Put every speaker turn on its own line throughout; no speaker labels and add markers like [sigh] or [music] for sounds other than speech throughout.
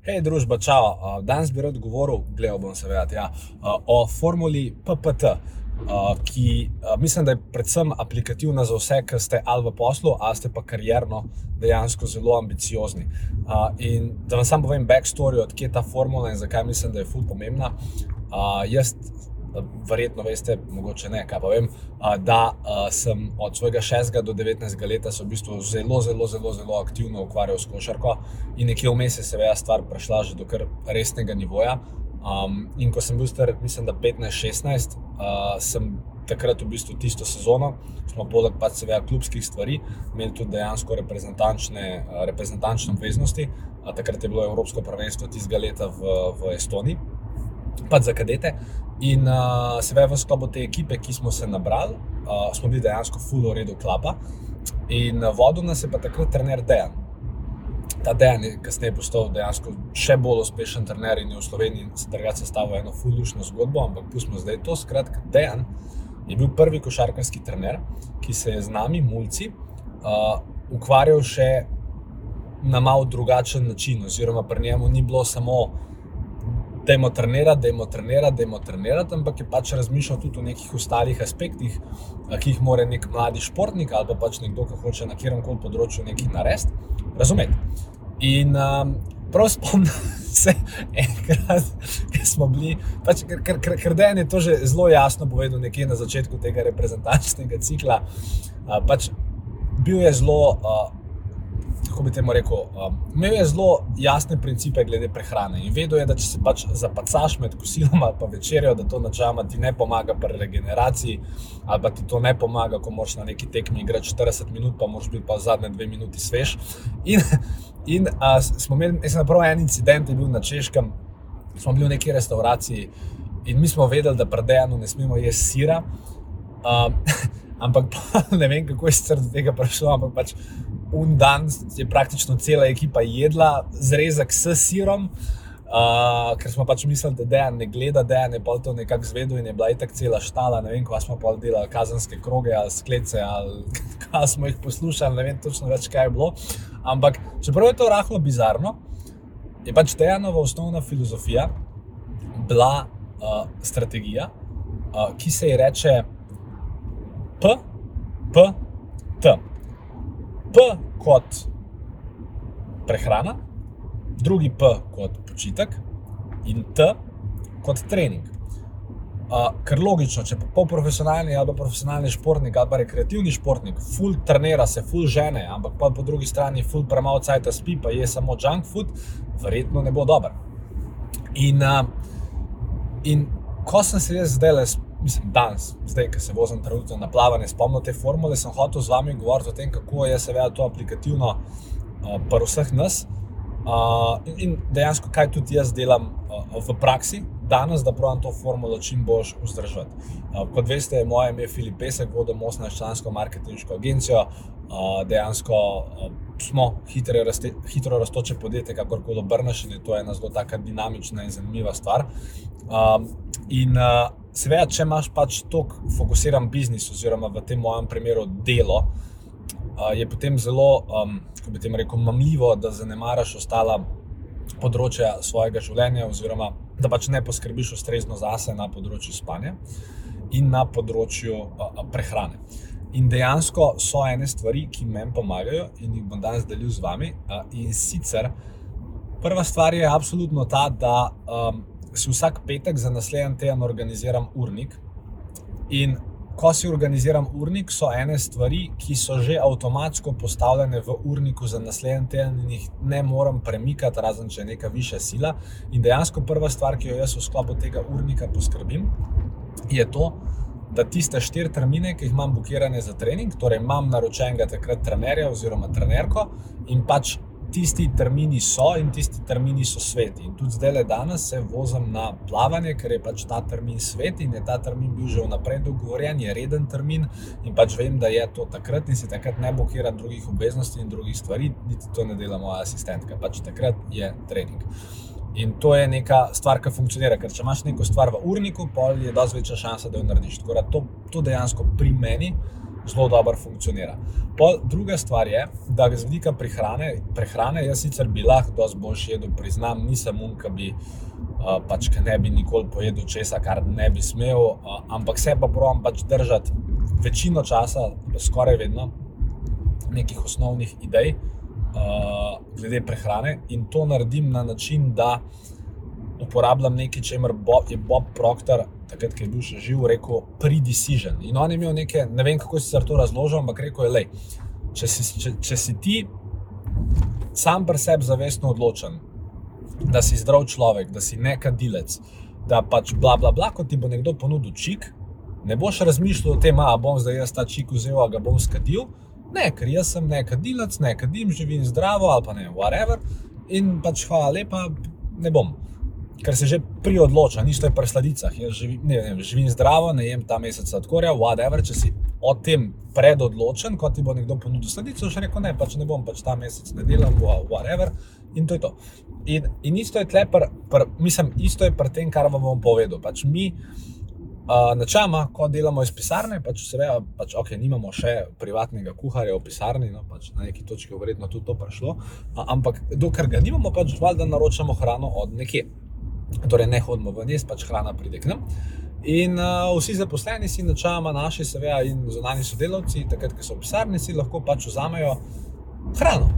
Hej, družba, čau. Danes bi rad govoril, gledal bom seveda, ja, o formuli PPT, ki mislim, da je predvsem aplikativna za vse, ki ste ali v poslu, ali ste pa karjerno dejansko zelo ambiciozni. In da vam sam povem backstory, odkje je ta formula in zakaj mislim, da je ful pomembna. Jaz verjetno veste, mogoče ne, kaj pa vem, da sem od svojega 6. do 19. leta v bistvu zelo, zelo, zelo, zelo aktivno ukvarjal s košarko in nekje vmes je seveda stvar prešla že do kar resnega nivoja. Um, in ko sem bil star, mislim, da 15-16, uh, sem takrat v bistvu tisto sezono, smo poleg pač seveda klubskih stvari, imeli tudi dejansko reprezentančne, uh, reprezentančne obveznosti. Uh, takrat je bilo Evropsko prvenstvo tistega leta v, v Estoniji, pač za kadete. In uh, seveda v sklopu te ekipe, ki smo se nabrali, uh, smo bili dejansko full of redu klapa. In uh, vodil nas je pa takrat trener Dejan. Ta Dejan je kasneje postal dejansko še bolj uspešen trener in je v Sloveniji drugače stavil eno fullušno zgodbo, ampak pustimo zdaj to. Skratka, Dejan je bil prvi košarkarski trener, ki se je z nami, mulci, uh, ukvarjal še na malo drugačen način, oziroma pri njemu ni bilo samo da jim trenirati, da jim trenirati, da jim trenirati, ampak je pač razmišljal tudi o nekih ostalih aspektih, ki jih mora nek mladi športnik ali pa pač nekdo, ki hoče na kjer koli področju nekaj narediti, razumeti. In um, prav spomnim [laughs] se enkrat, ki smo bili, pač, ker, ker, ker, ker Dejan je to že zelo jasno povedal nekje na začetku tega reprezentančnega cikla. Pač, bil je zelo. Uh, kako bi temu rekel, um, imel je zelo jasne principe glede prehrane in vedel je, da če se pač zapacaš med kosilom ali pa večerjo, da to načeloma ti ne pomaga pri regeneraciji, ali pa ti to ne pomaga, ko moraš na neki tekmi igrati 40 minut, pa moraš biti pa zadnje dve minuti svež. In, in uh, smo imeli, jaz sem prav en incident, je bil na češkem, smo bili v neki restauraciji in mi smo vedeli, da predejano ne smemo jesti sira. Um, [laughs] ampak ne vem, kako je se do tega prišlo, ampak pač un dan je praktično cela ekipa jedla zrezek s sirom. Uh, ker smo pač mislili, da Dejan ne gleda, da je pa to nekako zvedel in je bila itak cela štala. Ne vem, ko smo pa delali kazenske kroge ali sklece ali [laughs] kaj smo jih poslušali, ne vem točno več, kaj je bilo. Ampak čeprav je to rahlo bizarno, je pač Dejanova osnovna filozofija bila uh, strategija, uh, ki se ji reče P, P, T. P kot prehrana, drugi P kot počitek in T kot trening. Uh, ker logično, če pa profesionalni ali profesionalni športnik ali pa rekreativni športnik, full trenira se, full žene, ampak pa po drugi strani full premalo cajta spi, pa je samo junk food, verjetno ne bo dober. In, uh, in ko sem se jaz zdaj le mislim, danes, zdaj, ki se vozim trenutno na plavanje, spomnim te formule, sem hotel z vami govoriti o tem, kako je seveda to aplikativno uh, pri vseh nas. Uh, in, in dejansko, kaj tudi jaz delam uh, v praksi danes, da pravim to formulo čim boljš vzdržati. Uh, kot veste, je moje ime Filip Pesek, vodim 18-člansko marketinško agencijo. Uh, dejansko uh, smo hitre, raste, hitro raztoče podjetje, kakorkoli obrneš, in je to ena zelo tako dinamična in zanimiva stvar. Uh, in uh, seveda, če imaš pač tako fokusiran biznis, oziroma v tem mojem primeru delo, je potem zelo, um, kako bi tem rekel, mamljivo, da zanemaraš ostala področja svojega življenja, oziroma da pač ne poskrbiš ustrezno zase na področju spanja in na področju uh, prehrane. In dejansko so ene stvari, ki meni pomagajo in jih bom danes delil z vami. Uh, in sicer prva stvar je absolutno ta, da um, si vsak petek za naslednji teden organiziram urnik. In ko si organiziram urnik, so ene stvari, ki so že avtomatsko postavljene v urniku za naslednji teden in jih ne morem premikati, razen če je neka višja sila. In dejansko prva stvar, ki jo jaz v sklopu tega urnika poskrbim, je to. Da tiste štiri termine, ki jih imam blokirane za trening, torej imam naročenega takrat trenerja oziroma trenerko, in pač tisti termini so in tisti termini so sveti. In tudi zdaj le danes se vozim na plavanje, ker je pač ta termin svet in je ta termin bil že vnaprej dogovorjen, je reden termin in pač vem, da je to takrat in si takrat ne blokiram drugih obveznosti in drugih stvari, niti to ne dela moja asistentka. Pač takrat je trening. In to je neka stvar, ki funkcionira, ker če imaš neko stvar v urniku, pol je dosti večja šansa, da jo narediš. Tako da to, to dejansko pri meni zelo dobro funkcionira. Pol, druga stvar je, da z vidika prehrane, prehrane jaz sicer bi lahko dosti boljši jedel, priznam, nisem um, ki bi. Uh, pač, ki ne bi nikoli pojedel česa, kar ne bi smel, uh, ampak se pa pravim pač držati večino časa, skoraj vedno, nekih osnovnih idej, uh, glede prehrane, in to naredim na način, da uporabljam nekaj, če je Bob Proctor, takrat, ki je bil še živ, rekel: Pre-decision. In on je imel nekaj, ne vem, kako si to razložil, ampak rekel je: lej, če, si, če, če si ti sam pri sebi zavestno odločen, da si zdrav človek, da si nekadilec, da pač bla bla bla, ko ti bo nekdo ponudil čik. Ne boš razmišljal o tem, da bom zdaj jaz ta čik vzel, da ga bom skadil. Ne, ker jaz sem nekadilec, nekadim, živim zdravo ali pa ne, whatever. In pač hvala lepa, ne bom ker se že pri odločanju, isto je pri sladicah. Jaz živim, ne, ne, živim zdravo, ne jem ta mesec sladkorja, whatever. Če si o tem predodločen, kot ti bo nekdo ponudil sladico, še rekel ne, pač ne bom, pač ta mesec ne delam, whatever. In to je to. In, in isto je tle, pr, pr, mislim, isto je pri tem, kar vam bom povedal. Pač mi, Uh, načama, ko delamo iz pisarne, pač seveda, pač, ok, nimamo še privatnega kuharja v pisarni, no, pač na neki točki je verjetno tudi to prišlo, ampak dokler ga nimamo, pač valjda naročamo hrano od nekje torej ne hodimo v njej, pač hrana pride k nam. In uh, vsi zaposleni si načeloma naši, seveda, in zunani sodelavci, takrat, ko so v pisarni, si lahko pač vzamejo hrano.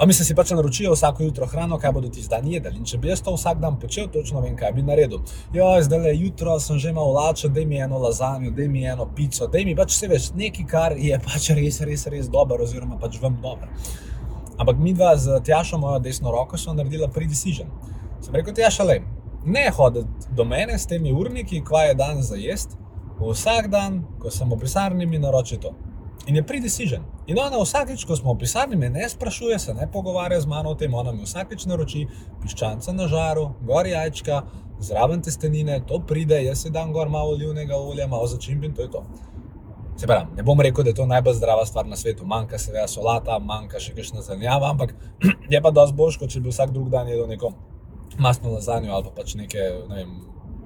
A mi se si pač naročijo vsako jutro hrano, kaj bodo ti zdaj jedli. In če bi jaz to vsak dan počel, točno vem, kaj bi naredil. Ja, zdaj le jutro sem že malo lačen, da mi eno lazanjo, da mi eno pico, da mi pač vse veš, nekaj, kar je pač res, res, res dobro, oziroma pač vam dobro. Ampak mi dva z Tjašo, mojo desno roko, smo naredila pre-decision. Sem rekel, Tjaša, le, ne hoditi do mene s temi urniki, kva je dan za jesti. Vsak dan, ko sem v pisarni, mi naroči to. In je pre-decision. In ona vsakeč, ko smo v pisarni, me ne sprašuje, se ne pogovarja z mano o tem, ona mi vsakeč naroči piščanca na žaru, gor jajčka, zraven testenine, to pride, jaz si dam gor malo olivnega olja, malo začimb in to je to. Se pravi, ne bom rekel, da je to najbolj zdrava stvar na svetu, manjka seveda solata, manjka še kakšna zelenjava, ampak [clears throat] je pa dosti boljš, kot če bi vsak drug dan jedel neko masno lazanjo ali pa pač neke ne vem,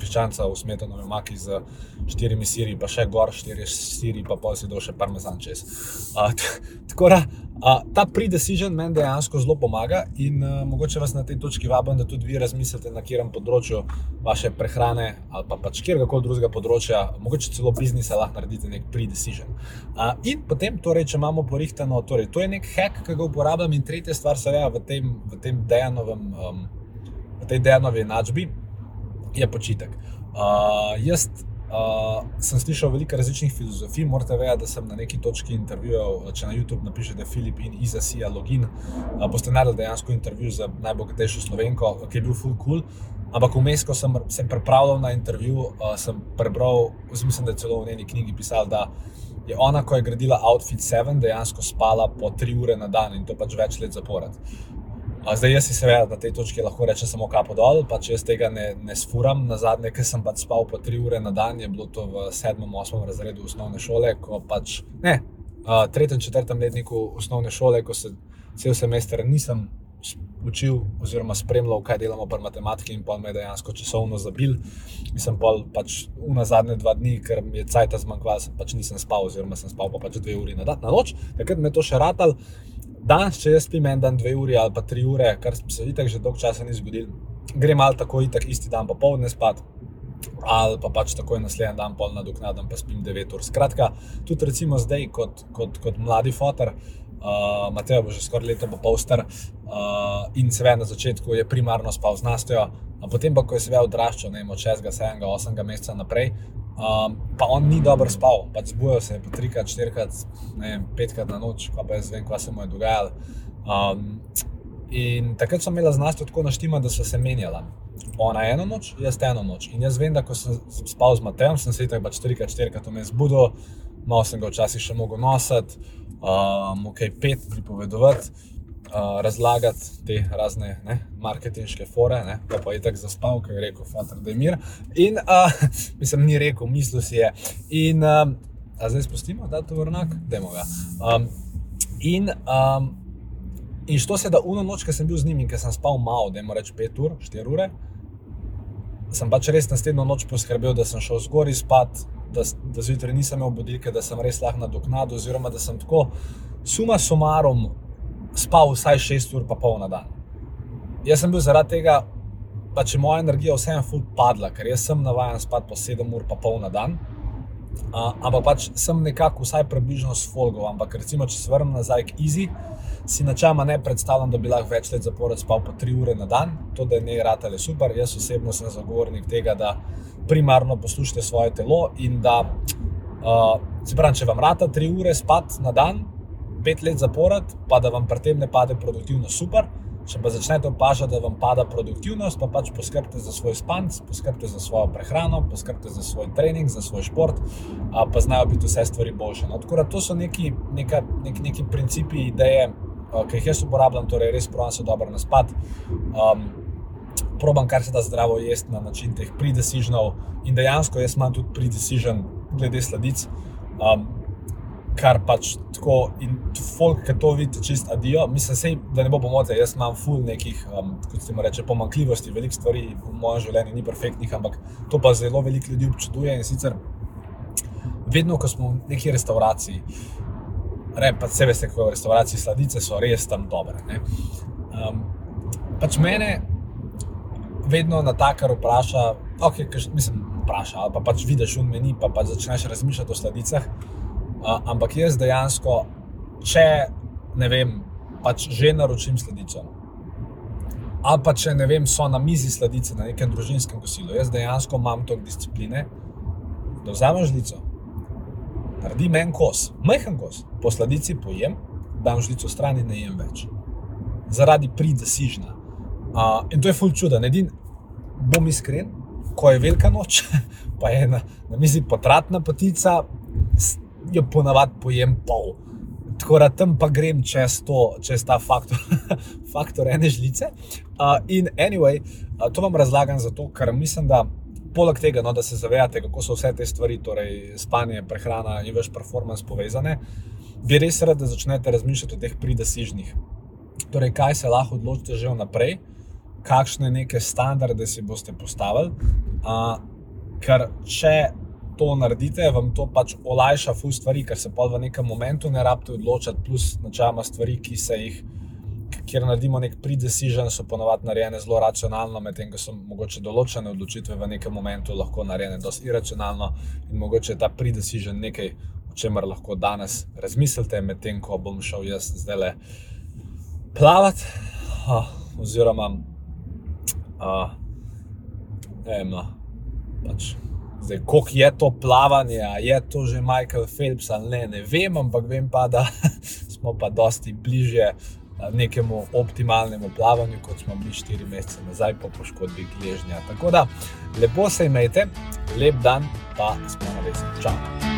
piščanca v smetanovi maki z štirimi siri, pa še gor štiri siri, pa pol si dol še parmezan čez. Uh, tako da uh, ta pre-decision meni dejansko zelo pomaga in uh, mogoče vas na tej točki vabim, da tudi vi razmislite na katerem področju vaše prehrane ali pa pač kjerkoli drugega področja, mogoče celo biznisa lahko naredite nek pre-decision. Uh, in potem, torej, če imamo porihtano, torej, to je nek hack, ki ga uporabljam in tretja stvar, seveda v tem, v tem dejanovem um, v tej dejanovi enačbi, je počitek. Uh, jaz uh, sem slišal veliko različnih filozofij, morate vedeti, da sem na neki točki intervjuval. Če na YouTube napišete Filip in Iza Sija Login, uh, boste naredili dejansko intervju z najbogatejšo slovenko, ki je bil full cool. Ampak vmes, ko sem se pripravljal na intervju, uh, sem prebral, mislim, da je celo v njeni knjigi pisal, da je ona, ko je gradila Outfit 7, dejansko spala po 3 ure na dan in to pač več let zapored. Zdaj, jaz si seveda na tej točki lahko rečem samo kapo dol, pa če jaz tega ne, ne sfuram. Na zadnje, ker sem pač spal po tri ure na dan, je bilo to v sedmem, osmem razredu osnovne šole, ko pač ne, v tretjem, četrtem letniku osnovne šole, ko se cel semester nisem učil oziroma spremljal, kaj delamo pri matematiki in pa me dejansko časovno zabil. Nisem pa pač v zadnje dva dni, ker mi je cajt zmanjkval, pač nisem spal, oziroma sem spal pa pač dve uri na, na noč, takrat me to še ratal. Danes, če jaz spim en dan, dve uri ali pa tri ure, kar se itak že dolgo časa ni zgodilo, grem ali tako, itak isti dan popoldne spat. Ali pa pač takoj naslednji dan, pol nadoknadam, pa spim 9 ur. Skratka, tudi recimo zdaj, kot, kot, kot mladi fotor, uh, Mateo bo že skoraj leto, pa pol star uh, in seveda na začetku je primarno spal z nastojo, potem pa, ko je seveda odraščal, ne vem, od 6, 7, 8 meseca naprej, Um, pa on ni dobro spal, pač zbujal se je po trikrat, štirikrat, vem, petkrat na noč, pa jaz vem, kaj se mu je dogajalo. Um, in takrat so imeli znanost tako naštima, da so se menjala. Ona eno noč, jaz eno noč. In jaz vem, da ko sem spal z Matejem, sem se tako pač trikrat, štirikrat vmes zbudil, malo sem ga včasih še mogel nositi, um, ok, pet pripovedovati razlagati te razne ne, marketinške fore, ne, pa, pa je tako zaspal, ki je rekel, fater, da je mir. In uh, [laughs] mislim, ni rekel, mislil si je. In uh, zdaj spustimo, da je to vrnak, da je moga. Um, in um, In što se da uno noč, ki sem bil z njim in ki sem spal malo, da ima reč 5 ur, 4 ure, sem pač res naslednjo noč poskrbel, da sem šel zgor spat, da, da zjutraj nisem imel budilke, da sem res lahko nadoknadil, oziroma da sem tako suma sumarom spal vsaj 6 ur pa pol na dan. Jaz sem bil zaradi tega, pa če moja energija vseeno ful padla, ker sem navaden spati po 7 ur pa pol na dan. Uh, ampak pač sem nekako vsaj približno s folgom. Ampak recimo, če se vrnem nazaj k Easy, si načela ne predstavljam, da bi lahko več let zapored spal po 3 ure na dan. To, da je ne ratale super. Jaz osebno sem zagovornik tega, da primarno poslušate svoje telo in da, uh, se pravi, če vam rata 3 ure spati na dan, 5 let zapored, pa da vam pri tem ne pade produktivnost super. Če pa začnete opažati, da vam pada produktivnost, pa pač poskrbite za svoj spanc, poskrbite za svojo prehrano, poskrbite za svoj trening, za svoj šport, pa znajo biti vse stvari boljše. No, tako da to so neki, neka, neki, neki principi, ideje, ki jih jaz uporabljam, torej res pravim se dobro na spad. Um, probam kar se da zdravo jesti na način teh pre-decisionov in dejansko jaz imam tudi pre-decision glede sladic. Um, kar pač tako in folk, ki to vidi, čist adijo. Mislim, sej, da ne bo pomote, jaz imam ful nekih, um, kot se jim reče, pomankljivosti, veliko stvari v mojem življenju ni perfektnih, ampak to pa zelo veliko ljudi občuduje in sicer vedno, ko smo v neki restauraciji, re, pa se veste, kako v restauraciji sladice so res tam dobre. Um, pač mene vedno na takar vpraša, ok, kaž, mislim, vpraša, ali pa pač vidiš v meni, pa pač začneš razmišljati o sladicah ampak jaz dejansko, če ne vem, pač že naročim sledico. Ali pa če ne vem, so na mizi sledice na nekem družinskem kosilu, jaz dejansko imam to discipline, da vzamem žlico, naredim en kos, majhen kos, po sledici pojem, dam žlico stran in ne jem več. Zaradi pridesižna. Uh, in to je ful čuda. Edin, bom iskren, ko je velika noč, [laughs] pa je na, na mizi potratna potica, jo ponavadi pojem pol. Tako da tam pa grem čez, to, čez ta faktor, [laughs] faktor ene žlice. Uh, in anyway, uh, to vam razlagam zato, ker mislim, da poleg tega, no, da se zavedate, kako so vse te stvari, torej spanje, prehrana in več performance povezane, bi res rad, da začnete razmišljati o teh pridesižnih. Torej, kaj se lahko odločite že vnaprej, kakšne neke standarde si boste postavili. Uh, ker če to naredite, vam to pač olajša fu stvari, ker se pa v nekem momentu ne rabite odločati, plus načela stvari, ki se jih, kjer naredimo nek pre-decision, so ponovadi narejene zelo racionalno, medtem ko so mogoče določene odločitve v nekem momentu lahko narejene dosti iracionalno in mogoče je ta pre-decision nekaj, o čemer lahko danes razmislite, medtem ko bom šel jaz zdaj le plavati, uh, oziroma, uh, ne vem, no, pač. Zdaj, koliko je to plavanje, je to že Michael Phelps ali ne, ne vem, ampak vem pa, da [laughs] smo pa dosti bliže nekemu optimalnemu plavanju, kot smo bili štiri mesece nazaj po poškodbi gležnja. Tako da lepo se imejte, lep dan, pa smo na resni. Čau!